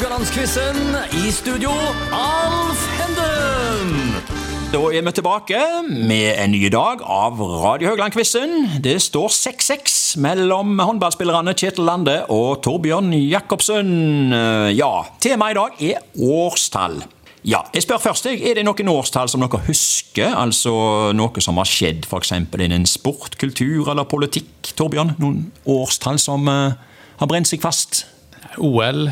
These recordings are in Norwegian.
Haugalandsquizen. I studio, Alf Henden. Da er vi tilbake med en ny dag av Radio Haugland-quizen. Det står 6-6 mellom håndballspillerne Kjetil Lande og Torbjørn Jacobsen. Ja, temaet i dag er årstall. Ja, jeg spør først. Er det noen årstall som dere husker? Altså noe som har skjedd f.eks. innen sport, kultur eller politikk? Torbjørn, noen årstall som uh, har brent seg fast? OL.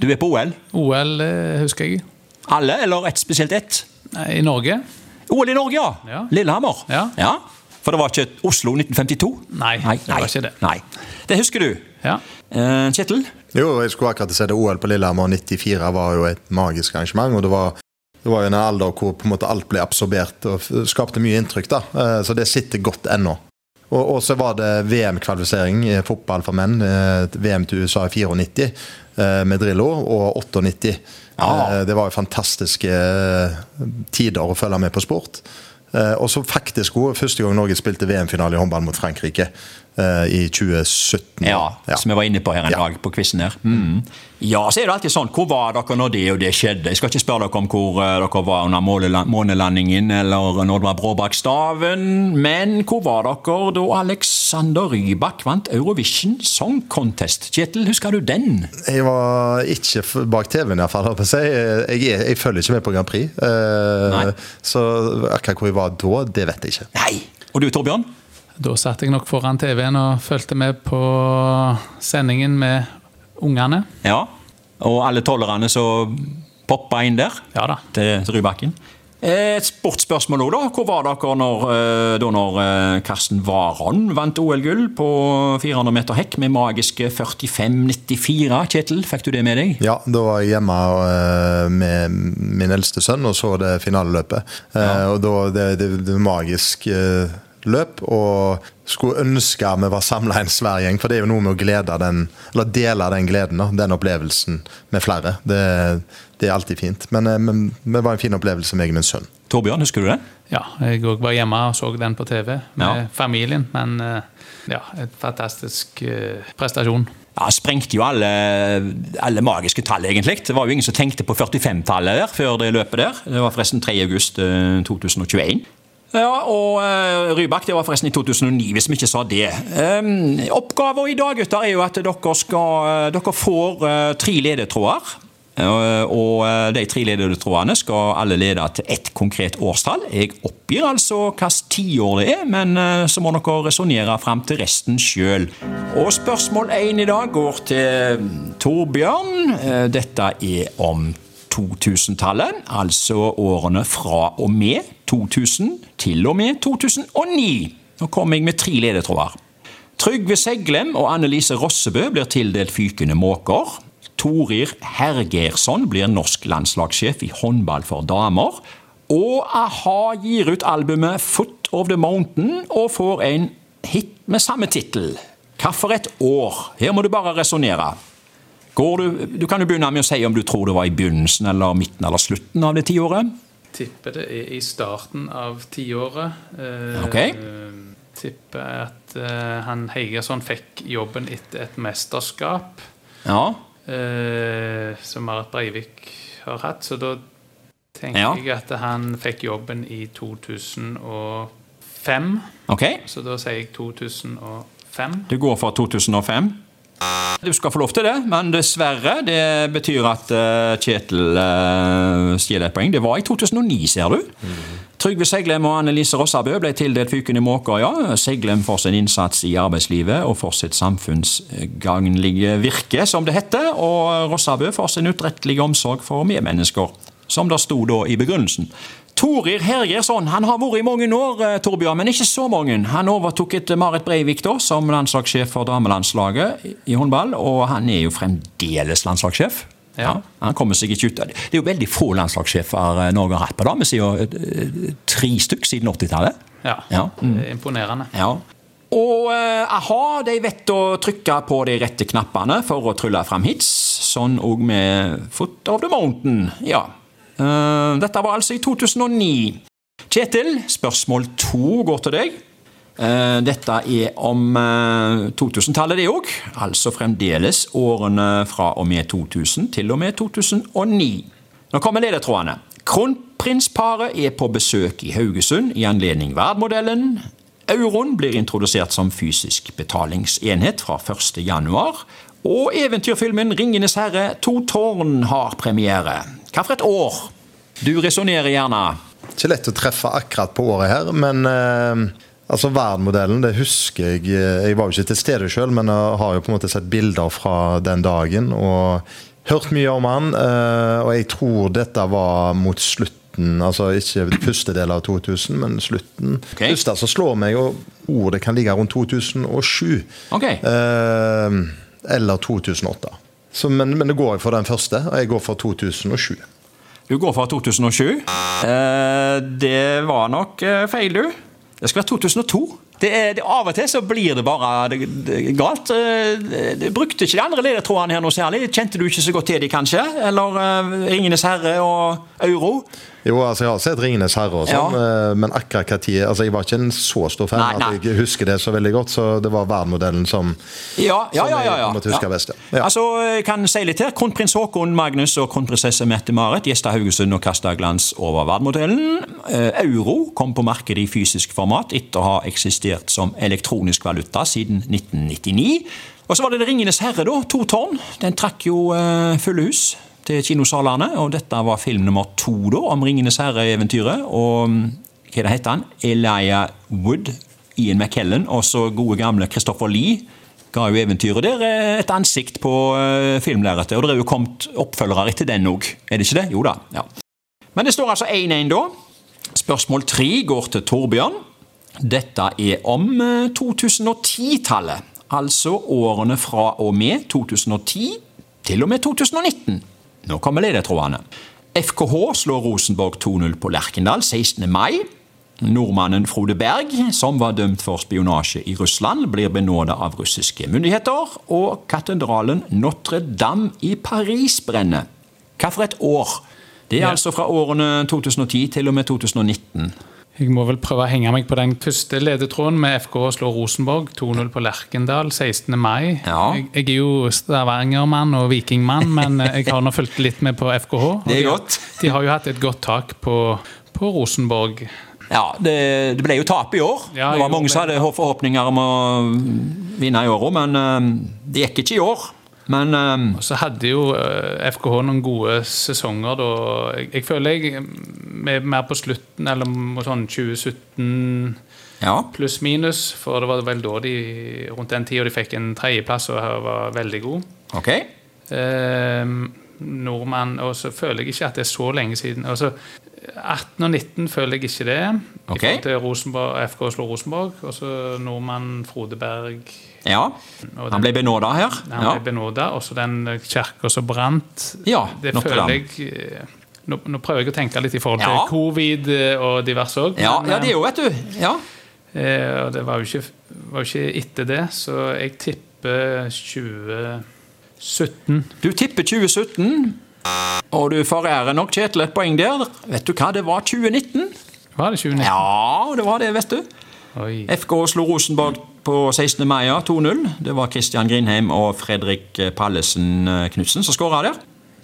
Du er på OL? OL eh, husker jeg. Alle, eller ett spesielt ett? Nei, I Norge? OL i Norge, ja. Ja. Lillehammer. Ja. For det var ikke Oslo 1952? Nei, det var ikke det. Nei. Det husker du. Ja. Eh, Kjetil? Jo, jeg skulle akkurat si det. OL på Lillehammer 94 var jo et magisk arrangement. og det var, det var jo en alder hvor på en måte alt ble absorbert og skapte mye inntrykk. da, Eh, Så det sitter godt ennå. Og, og så var det VM-kvalifisering i fotball for menn. eh, VM til USA i 94 eh, med Drillo, og 98. Ja. Eh, Det var jo fantastiske tider å følge med på sport. Og så faktisk også første gang Norge spilte VM-finale i håndball mot Frankrike i 2017. Ja, som jeg var inne på her en Ja. dag på quizen her. Mm. Ja, så er det alltid sånn. Hvor var dere når det og det skjedde? Jeg skal ikke spørre dere om hvor eh, dere var under månelandingen, eller når det var bråbak staven, men hvor var dere da Alexander Rybak vant Eurovision Song Contest? Kjetil, husker du den? Jeg var ikke bak TV-en, iallfall. Jeg, jeg, jeg følger ikke med på Grand Prix. Uh, så akkurat hvor jeg var da, det vet jeg ikke. Nei. Og du, Torbjørn? Da satt jeg nok foran TV-en og fulgte med på sendingen med ungene. Ja. Og alle tollerne som poppa inn der? Ja da. til Rybakken. Eh, Et sportsspørsmål òg, da. Hvor var dere når, eh, da når eh, Karsten Warholm vant OL-gull på 400 meter hekk med magiske 45,94? Kjetil, fikk du det med deg? Ja, da var jeg hjemme med min eldste sønn og så det finaleløpet. Ja. og da det, det, det magisk løp, og skulle ønske vi var samla en svær gjeng. For det er jo noe med å glede den, eller dele den gleden, den opplevelsen med flere. Det, det er alltid fint. Men, eh, men det var en fin opplevelse med min sønn. Torbjørn, husker du det? Ja, jeg òg var hjemme og så den på TV med Ja. familien. Men eh, ja, et fantastisk eh, prestasjon. Ja, sprengte jo alle, alle magiske tall, egentlig. Det var jo ingen som tenkte på 45-tallet der før det løpet der. Det var forresten 3. august 2021. Ja, og uh, Rybak, det var forresten i 2009, hvis vi ikke sa det. Um, Oppgaven i dag, gutter, er jo at dere, skal, eh, dere får uh, tre ledetråder. Uh, og de tre ledetrådene skal alle lede til ett konkret årstall. Jeg oppgir altså hvilket tiår det er, men så må dere resonnere fram til resten sjøl. Og spørsmål én i dag går til Torbjørn. Eh, Dette er om 2000-tallet, altså årene fra og med 2000 til og med 2009. Nå kommer jeg med tre ledetråder. Trygve Seglem og Annelise Rossebø blir tildelt Fykende måker. Torir Hergersson blir norsk landslagssjef i håndball for damer. Og a-ha gir ut albumet Foot of the Mountain og får en hit med samme tittel. Hvilket år? Her må du bare resonnere. Går Du, du kan jo begynne med å si om du tror det var i begynnelsen eller midten eller slutten av det tiåret. Tipper det er i starten av tiåret. Eh, Ok. Tipper at eh, han Heigersson fikk jobben etter et mesterskap Ja. eh, som Marit Breivik har hatt. Så da tenker Ja. jeg at han fikk jobben i 2005. Ok, Så da sier jeg 2005. du går for 2005. Du skal få lov til det, men dessverre. Det betyr at eh, Kjetil uh, stjeler et poeng. Det var i 2009, ser du. Trygve Seglem og Annelise Rossabø ble tildelt Fykende måker, ja. Seglem for sin innsats i arbeidslivet og for sitt samfunnsgagnlige virke, som det heter. Og Rossabø for sin utrettelige omsorg for medmennesker, som det sto da i begrunnelsen. Torir Hergersson han har vært i mange år, eh, Torbjørn, men ikke så mange. Han overtok etter Marit Breivik da, som landslagssjef for damelandslaget i- håndball, og han er jo fremdeles landslagssjef. Ja. Han kommer seg ikke ut det. Er jo veldig få landslagssjefer eh, Norge har hatt på damesida. eh, Tre stykk siden 80-tallet. Ja, Ja. er imponerende. Ja. Og uh, a-ha, de vet å trykke på de rette knappene for å trylle fram hits. Sånn òg med Foot of the Mountain. Ja. Eh, dette var altså i 2009. Kjetil, spørsmål to går til deg. Eh, Dette er om eh, 2000-tallet, det òg. Altså fremdeles årene fra og med 2000 til og med 2009. Nå kommer ledetrådene. Kronprinsparet er på besøk i Haugesund i anledning Verdmodellen. Euroen blir introdusert som fysisk betalingsenhet fra 1. januar. Og eventyrfilmen 'Ringenes herre to tårn' har premiere. Hva for et år? Du resonnerer gjerne. Ikke lett å treffe akkurat på året her, men eh, altså Verdmodellen, det husker jeg Jeg var jo ikke til stede sjøl, men jeg har jo på en måte sett bilder fra den dagen og hørt mye om han. Eh, og jeg tror dette var mot slutten, altså ikke første del av 2000, men slutten. Ok. Første som slår meg, og ordet kan ligge rundt 2007. Okay. Eh, eller 2008. Så, men, men det går for den første, og jeg går for 2007. Du går for 2007. Eh, det var nok eh, feil, du. Det skal være 2002. Det er, det, av og til så blir det bare det, galt. Eh, brukte ikke de andre ledetrådene her noe særlig? Kjente du ikke så godt til de, kanskje? Eller eh, Ringenes herre og euro? Jo, altså jeg har sett 'Ringenes herre', og sånn, ja. men akkurat hva tid altså Jeg var ikke en så stor fan Nei, nei. at jeg husker det så veldig godt, så det var verdmodellen som Ja, ja, Som ja. jeg ja, ja. måtte huske best, ja. Altså, jeg kan si litt her. Kronprins Haakon Magnus og kronprinsesse Mette-Marit gjesta Haugesund og kasta glans over Vardmodellen. Eh, Euro kom på markedet i fysisk format etter å ha eksistert som elektronisk valuta siden 1999. Og så var det det Ringenes herre, da. To tårn. Den trakk jo eh, fulle hus til kinosalene. Og dette var film nummer to da, om Ringenes herre-eventyret. Og mm, hva heter han? Elijah Wood, Ian McKellen og så gode gamle Christopher Lee ga jo eventyret der eh, et ansikt på eh, filmlerretet. Og det er jo kommet oppfølgere etter den òg, er det ikke det? Jo da. ja. Men det står altså 1-1 da. Spørsmål tre går til Torbjørn. Dette er om eh, 2010-tallet. Altså årene fra og med 2010 til og med 2019. Nå kommer ledetrådene. FKH slår Rosenborg 2-0 på Lerkendal 16. mai. Nordmannen Frode Berg, som var dømt for spionasje i Russland, blir benåda av russiske myndigheter, og katedralen Notre-Dame i Paris brenner. Hva for et år? Det er Ja. altså fra årene 2010 til og med 2019. Jeg må vel prøve å henge meg på den første ledetråden med FK slår Rosenborg 2-0 på Lerkendal 16. mai. Ja. Jeg, jeg er jo Stavanger-mann og vikingmann, men jeg har nå fulgt litt med på FKH. og Det er godt. De har jo hatt et godt tak på, på Rosenborg. Ja, det, det ble jo tap i år. Ja, det var mange som hadde forhåpninger om å vinne i år òg, men eh, det gikk ikke i år. Men um, Og så hadde jo eh, FKH noen gode sesonger da. Jeg, jeg føler jeg er mer på slutten, eller sånn 2017 ja. pluss minus, for det var vel da de rundt den tida de fikk en tredjeplass og var veldig god. Okay. Um, nordmann, og så føler jeg ikke at det er så lenge siden. Altså, 18 og 19 føler jeg ikke det. Okay. I forhold til Rosenborg, FK slår Rosenborg. Og så nordmann Frode Berg. Ja. den, Han ble benåda her. Han Ja. ble benåda. Og så den kirka som brant. Ja, det føler jeg eh, nå, nå prøver jeg å tenke litt i forhold til Ja. covid eh, og diverse òg. Ja, ja, det er jo, vet du. Ja. Eh, og det var jo ikke, var jo ikke etter det, så jeg tipper 2017. Du tipper 2017, og du forærer nok Kjetil et poeng der. Vet du hva, det var 2019. Var det 2019? Ja, det var det, vet du. Oi. FK slo Rosenborg på 16. mai 2-0. Det var Kristian Grindheim og Fredrik Pallesen eh, Knutsen som skåra der.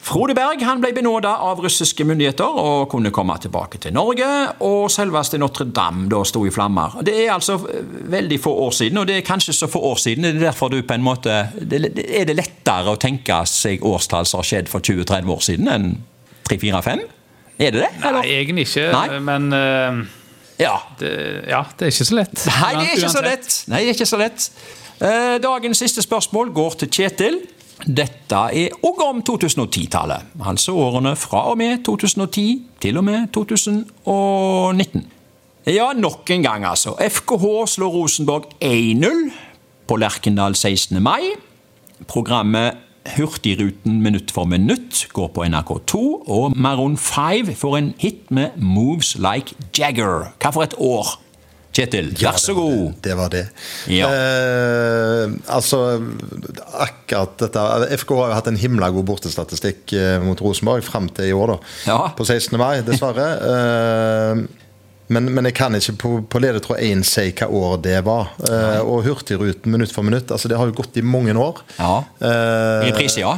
Frode Berg han ble benåda av russiske myndigheter og kunne komme tilbake til Norge. Og selveste Notre-Dame da sto i flammer. Det er altså eh, veldig få år siden, og det er kanskje så få år siden. Det er derfor du på en måte det, Er det lettere å tenke seg årstall som har skjedd for 20-30 år siden, enn 3-4-5? Er det det? Nei, egentlig ikke, Nei. men uh... Ja. det, ja, det er ikke så lett. Nei, det er ikke så lett. Nei, det er ikke så lett. Eh, Dagens siste spørsmål går til Kjetil. Dette er òg om 2010-tallet. Altså årene fra og med 2010 til og med 2019. Ja, nok en gang, altså. FKH slår Rosenborg 1-0 på Lerkendal 16. mai. Programmet Hurtigruten minutt for minutt går på NRK2, og Maroon 5 får en hit med Moves Like Jagger. Hva for et år? Kjetil, vær så god. Det var det. Ja. Eh, altså, akkurat dette FK har jo hatt en himla god bortestatistikk eh, mot Rosenborg fram til i år, da. Ja. På 16. mai, dessverre. Eh, Men, men jeg kan ikke på, på ledetråd 1 si hva år det var. Eh, og Hurtigruten minutt for minutt, altså det har jo gått i mange år. Ja. Eh, I prissida?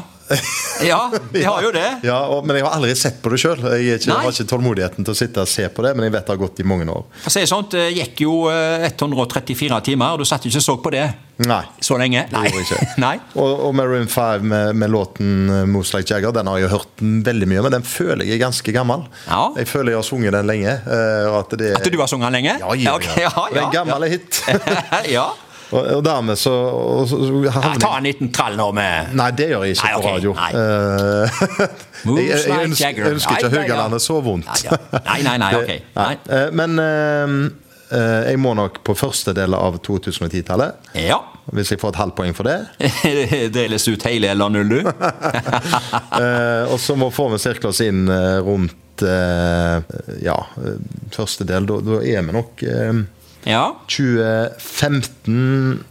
Ja, de har jo det. Ja, og, Men jeg har aldri sett på det sjøl. Jeg, jeg, har ikke tålmodigheten til å sitte og se på det, men jeg vet det har gått i mange år. For å si sånn, det gikk jo eh, 134 timer, og du satt ikke og så på det Nei. så lenge. Nei. Nei. Og, og Maroon 5 med, med låten 'Moose Like Jagger' Den har jeg hørt veldig mye, men den føler jeg er ganske gammel. Ja. Jeg føler jeg har sunget den lenge. eh, at, det, At du har sunget den lenge? Ja, ja, Ok, ja. Det er en gammel hit. ja. Og, og dermed så, og, så ja. jeg tar en liten trall nå med Nei, det gjør jeg ikke Nei, på radio. nei. jeg, jeg, jeg, ønsker, ønsker ikke Haugalandet så vondt. Nei, nei, nei, ok. Nei. Eh, Men eh, eh, jeg må nok på første del av 2010-tallet. Ja. Hvis jeg får et halvt poeng for det. Deles ut hele eller null, du? Eh, og så må vi sirkle oss inn eh, rundt uh, ja, eh, første del. Da, da er vi nok eh, Ja. 2015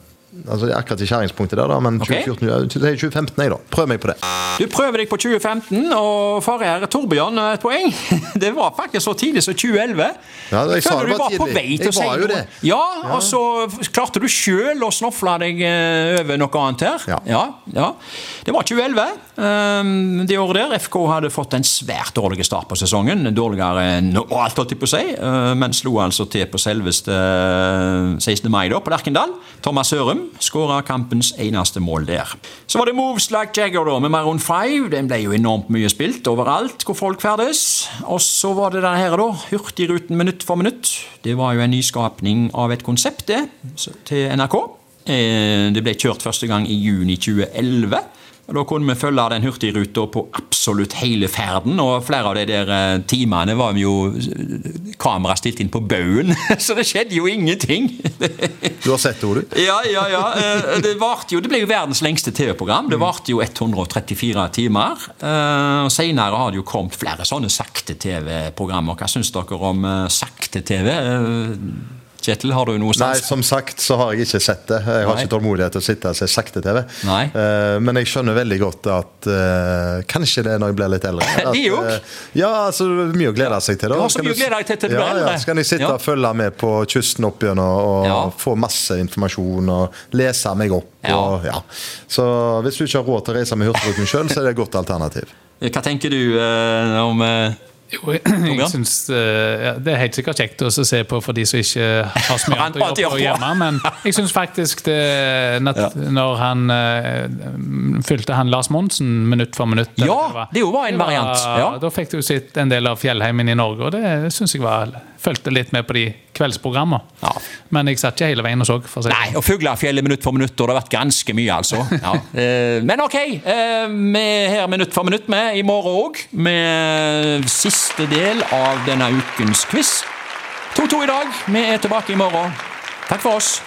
Altså akkurat i skjæringspunktet der, da, men Ok. 2014, okay. jeg 2015, jeg, da. Prøv meg på det. Du prøver deg på 2015, og forrige Torbjørn et poeng. Det var faktisk så tidlig som 2011. Ja, jeg sa det var på tidlig. vei til Jeg var jo det. Ja, og så klarte du sjøl å snofle deg eh, over noe annet her. Ja. ja, ja. Det var 2011. Um, det året der. FK hadde fått en svært dårlig start på sesongen. Dårligere enn alt, holdt jeg på å si. Uh, men slo altså til på selveste eh, 16. mai da, på Lerkendal. Thomas Sørum skåra kampens eneste mål der. Så var det Moves Like Jagger da, med Maroon 5. Den ble jo enormt mye spilt overalt hvor folk ferdes. Og så var det denne her, da. Hurtigruten minutt for minutt. Det var jo en nyskapning av et konsept, det, til NRK. Eh, Det ble kjørt første gang i juni 2011. Da kunne vi følge den hurtigruta på absolutt hele ferden, og flere av de der eh, timene var vi jo eh, kamera stilt inn på baugen, så det skjedde jo ingenting. Du har sett det, Ole? Ja, ja, ja. Eh, Det, varte jo, det ble jo verdens lengste TV-program. Det varte jo 134 timer. Og Senere har det jo kommet flere sånne sakte-TV-programmer. Hva syns dere om eh, sakte-TV? Kjetil, har du noe Nei, som sagt så har jeg ikke sett det. Jeg har Nei. ikke tålmodighet til å sitte og se sakte-TV. Nei. Eh, men jeg skjønner veldig godt at uh, Kanskje det er når jeg blir litt eldre. At, eh, ja, altså mye å glede seg til. Da. Du har så mye å glede deg til til du ja, blir eldre. Ja, så kan jeg sitte Ja. og følge med på kysten opp gjennom og, Ja. få masse informasjon og lese meg opp. Ja. Og, ja. Så hvis du ikke har råd til å reise med Hurtigruten sjøl, så er det et godt alternativ. Hva tenker du om Jo, jeg, synes eh, ja, Det er helt sikkert kjekt å se på for de som ikke har så mye annet å gjøre på hjemme. Men jeg syns faktisk det Når han uh, fulgte han Lars Monsen minutt for minutt Ja, det jo var en variant, ja. Da fikk du sett en del av fjellheimen i Norge, og det syns jeg var Fulgte litt med på de kveldsprogrammene. Ja. Men jeg satt ikke hele veien og så. For seg. Nei, og Fuglafjellet minutt for minutt, og det har vært ganske mye, altså. Ja. Eh, Men ok, eh, vi er her minutt for minutt med i morgen òg, med siste del av denne ukens quiz. 2-2 i dag. Vi er tilbake i morgen. Takk for oss.